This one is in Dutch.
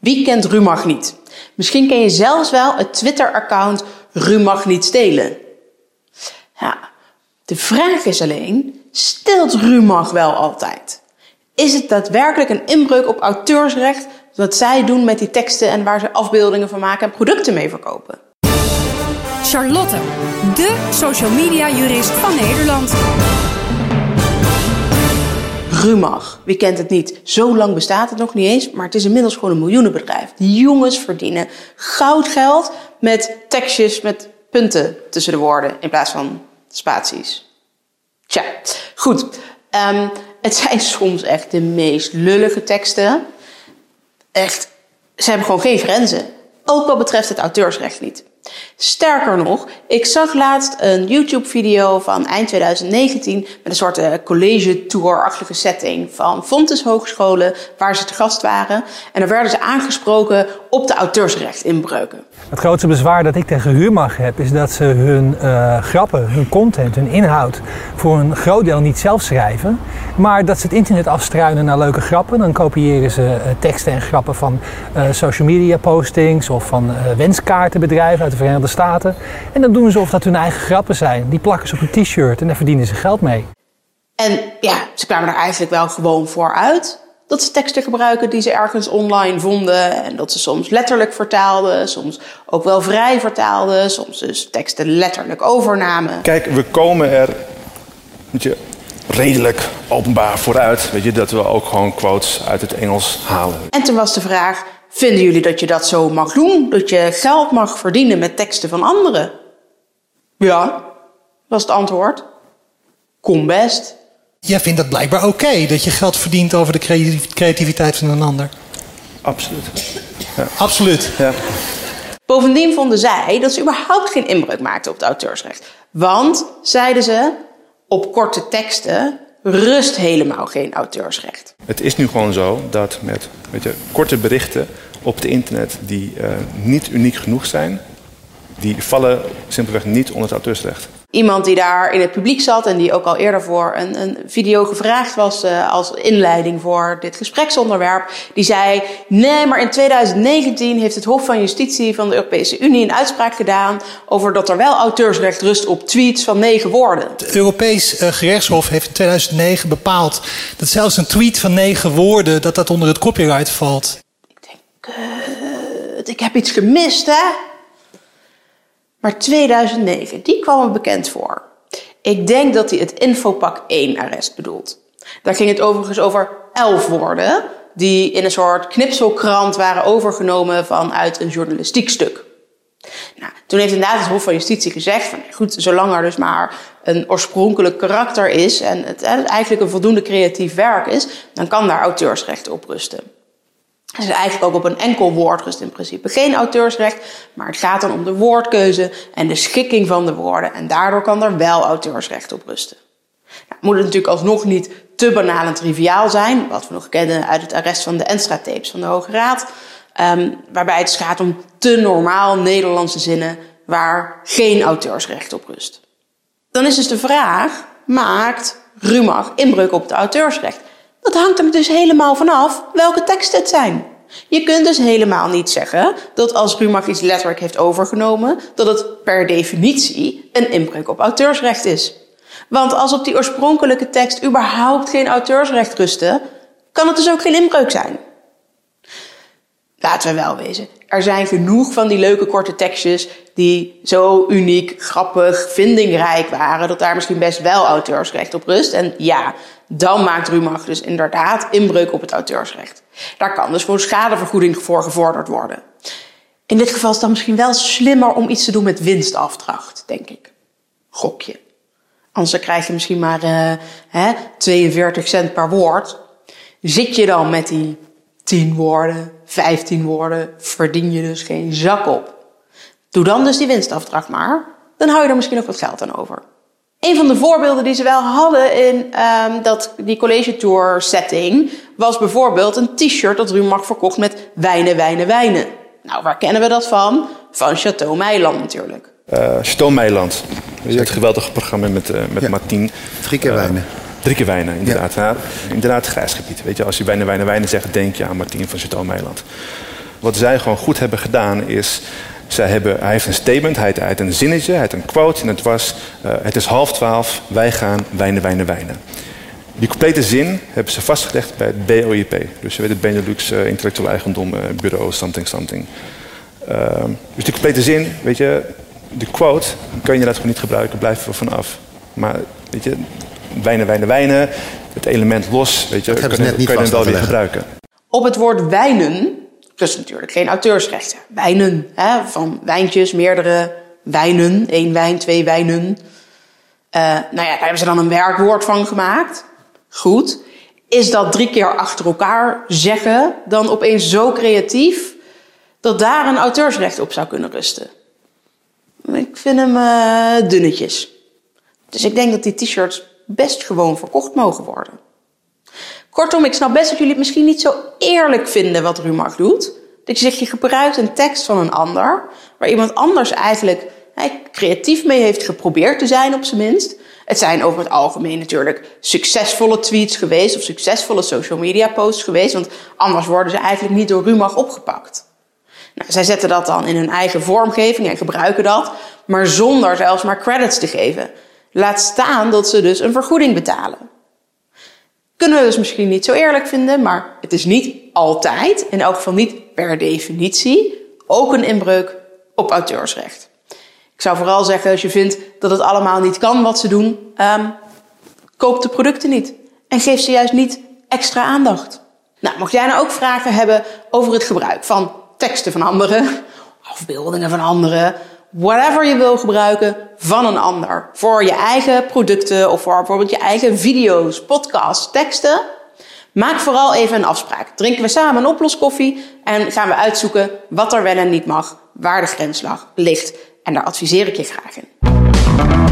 Wie kent Rumach niet? Misschien ken je zelfs wel het Twitter-account Rumach niet stelen. Ja, de vraag is alleen, stelt Rumach wel altijd? Is het daadwerkelijk een inbreuk op auteursrecht wat zij doen met die teksten en waar ze afbeeldingen van maken en producten mee verkopen? Charlotte, de social media jurist van Nederland. Rumach, wie kent het niet? Zo lang bestaat het nog niet eens, maar het is inmiddels gewoon een miljoenenbedrijf. Die jongens verdienen goudgeld met tekstjes met punten tussen de woorden in plaats van spaties. Tja, goed. Ehm, het zijn soms echt de meest lullige teksten. Echt, ze hebben gewoon geen grenzen. Ook wat betreft het auteursrecht niet. Sterker nog, ik zag laatst een YouTube-video van eind 2019 met een soort uh, college tour-achtige setting van Fontes Hogescholen waar ze te gast waren. En dan werden ze aangesproken op de auteursrechtinbreuken. Het grootste bezwaar dat ik tegen Huurmag heb is dat ze hun uh, grappen, hun content, hun inhoud voor een groot deel niet zelf schrijven. Maar dat ze het internet afstruinen naar leuke grappen. Dan kopiëren ze uh, teksten en grappen van social media postings of van wenskaartenbedrijven uit de Verenigde Staten. En dan doen ze of dat hun eigen grappen zijn. Die plakken ze op een t-shirt en daar verdienen ze geld mee. En ja, ze kwamen er eigenlijk wel gewoon voor uit dat ze teksten gebruiken die ze ergens online vonden. En dat ze soms letterlijk vertaalden, soms ook wel vrij vertaalden, soms dus teksten letterlijk overnamen. Kijk, we komen er weet je, redelijk openbaar vooruit. Weet je, dat we ook gewoon quotes uit het Engels halen. En toen was de vraag: Vinden jullie dat je dat zo mag doen? Dat je geld mag verdienen met teksten van anderen? Ja, was het antwoord. Kom best. Jij vindt dat blijkbaar oké, dat je geld verdient over de creativiteit van een ander? Absoluut. Ja. Absoluut. Ja. Bovendien vonden zij dat ze überhaupt geen inbreuk maakten op het auteursrecht. Want, zeiden ze, op korte teksten rust helemaal geen auteursrecht. Het is nu gewoon zo dat met korte berichten op het internet die uh, niet uniek genoeg zijn, die vallen simpelweg niet onder het auteursrecht. Iemand die daar in het publiek zat en die ook al eerder voor een, een video gevraagd was uh, als inleiding voor dit gespreksonderwerp, die zei: Nee, maar in 2019 heeft het Hof van Justitie van de Europese Unie een uitspraak gedaan over dat er wel auteursrecht rust op tweets van negen woorden. Het Europees uh, Gerechtshof heeft in 2009 bepaald dat zelfs een tweet van negen woorden dat dat onder het copyright valt. Ik denk, uh, ik heb iets gemist, hè? Maar 2009, die kwam me bekend voor. Ik denk dat hij het infopak 1 arrest bedoelt. Daar ging het overigens over 11 woorden die in een soort knipselkrant waren overgenomen vanuit een journalistiek stuk. Nou, toen heeft inderdaad het Hof van Justitie gezegd van goed, zolang er dus maar een oorspronkelijk karakter is en het eigenlijk een voldoende creatief werk is, dan kan daar auteursrecht op rusten. Het is eigenlijk ook op een enkel woord rust in principe geen auteursrecht, maar het gaat dan om de woordkeuze en de schikking van de woorden en daardoor kan er wel auteursrecht op rusten. Nou, moet het natuurlijk alsnog niet te banaal en triviaal zijn, wat we nog kennen uit het arrest van de Enstra-tapes van de Hoge Raad, um, waarbij het gaat om te normaal Nederlandse zinnen waar geen auteursrecht op rust. Dan is dus de vraag, maakt Rumach inbreuk op het auteursrecht? Dat hangt er dus helemaal vanaf welke teksten het zijn. Je kunt dus helemaal niet zeggen dat als Rumach iets letterlijk heeft overgenomen, dat het per definitie een inbreuk op auteursrecht is. Want als op die oorspronkelijke tekst überhaupt geen auteursrecht rustte, kan het dus ook geen inbreuk zijn. Laten we wel wezen. Er zijn genoeg van die leuke korte tekstjes die zo uniek, grappig, vindingrijk waren, dat daar misschien best wel auteursrecht op rust. En ja, dan maakt Rumach dus inderdaad inbreuk op het auteursrecht. Daar kan dus gewoon schadevergoeding voor gevorderd worden. In dit geval is dan misschien wel slimmer om iets te doen met winstafdracht, denk ik. Gokje. Anders krijg je misschien maar hè, 42 cent per woord. Zit je dan met die 10 woorden, 15 woorden, verdien je dus geen zak op. Doe dan dus die winstafdracht maar. Dan hou je er misschien ook wat geld aan over. Een van de voorbeelden die ze wel hadden in um, dat, die college tour setting was bijvoorbeeld een t-shirt dat Rumach verkocht met wijnen, wijnen, wijnen. Nou, waar kennen we dat van? Van Chateau Meiland natuurlijk. Uh, Chateau Meiland. Het geweldige programma met, uh, met ja. Martien. Drie keer wijnen. Uh, drie keer wijnen, inderdaad. Ja. inderdaad, grijs gebied. Weet je, als je wijnen, wijnen, wijnen zegt, denk je aan Martien van Chateau Meiland. Wat zij gewoon goed hebben gedaan is... Zij hebben, hij heeft een statement, hij heeft een zinnetje, hij heeft een quote. En het was, uh, het is half twaalf, wij gaan wijnen, wijnen, wijnen. Die complete zin hebben ze vastgelegd bij het BOIP. Dus je weet het Benelux uh, Intellectueel Eigendom uh, Bureau, something, something. Uh, dus die complete zin, weet je, de quote, kan je dat gewoon niet gebruiken, blijven we vanaf. Maar weet je, wijnen, wijnen, wijnen, het element los, weet je, Dat kan, net niet je het wel weer gebruiken. Op het woord wijnen, dus natuurlijk geen auteursrechten. Wijnen, hè, van wijntjes, meerdere wijnen, één wijn, twee wijnen. Eh, nou ja, daar hebben ze dan een werkwoord van gemaakt. Goed. Is dat drie keer achter elkaar zeggen dan opeens zo creatief dat daar een auteursrecht op zou kunnen rusten? Ik vind hem eh, dunnetjes. Dus ik denk dat die t-shirts best gewoon verkocht mogen worden. Kortom, ik snap best dat jullie het misschien niet zo eerlijk vinden wat Rumach doet. Dat je zegt, je gebruikt een tekst van een ander, waar iemand anders eigenlijk creatief mee heeft geprobeerd te zijn, op zijn minst. Het zijn over het algemeen natuurlijk succesvolle tweets geweest of succesvolle social media posts geweest, want anders worden ze eigenlijk niet door Rumach opgepakt. Nou, zij zetten dat dan in hun eigen vormgeving en gebruiken dat, maar zonder zelfs maar credits te geven. Laat staan dat ze dus een vergoeding betalen. Kunnen we dus misschien niet zo eerlijk vinden, maar het is niet altijd, in elk geval niet per definitie, ook een inbreuk op auteursrecht. Ik zou vooral zeggen, als je vindt dat het allemaal niet kan wat ze doen, um, koop de producten niet. En geef ze juist niet extra aandacht. Nou, mocht jij nou ook vragen hebben over het gebruik van teksten van anderen, afbeeldingen van anderen, whatever je wil gebruiken van een ander. Voor je eigen producten of voor bijvoorbeeld je eigen video's, podcasts, teksten. Maak vooral even een afspraak. Drinken we samen een oploskoffie en gaan we uitzoeken wat er wel en niet mag, waar de grens ligt. En daar adviseer ik je graag in.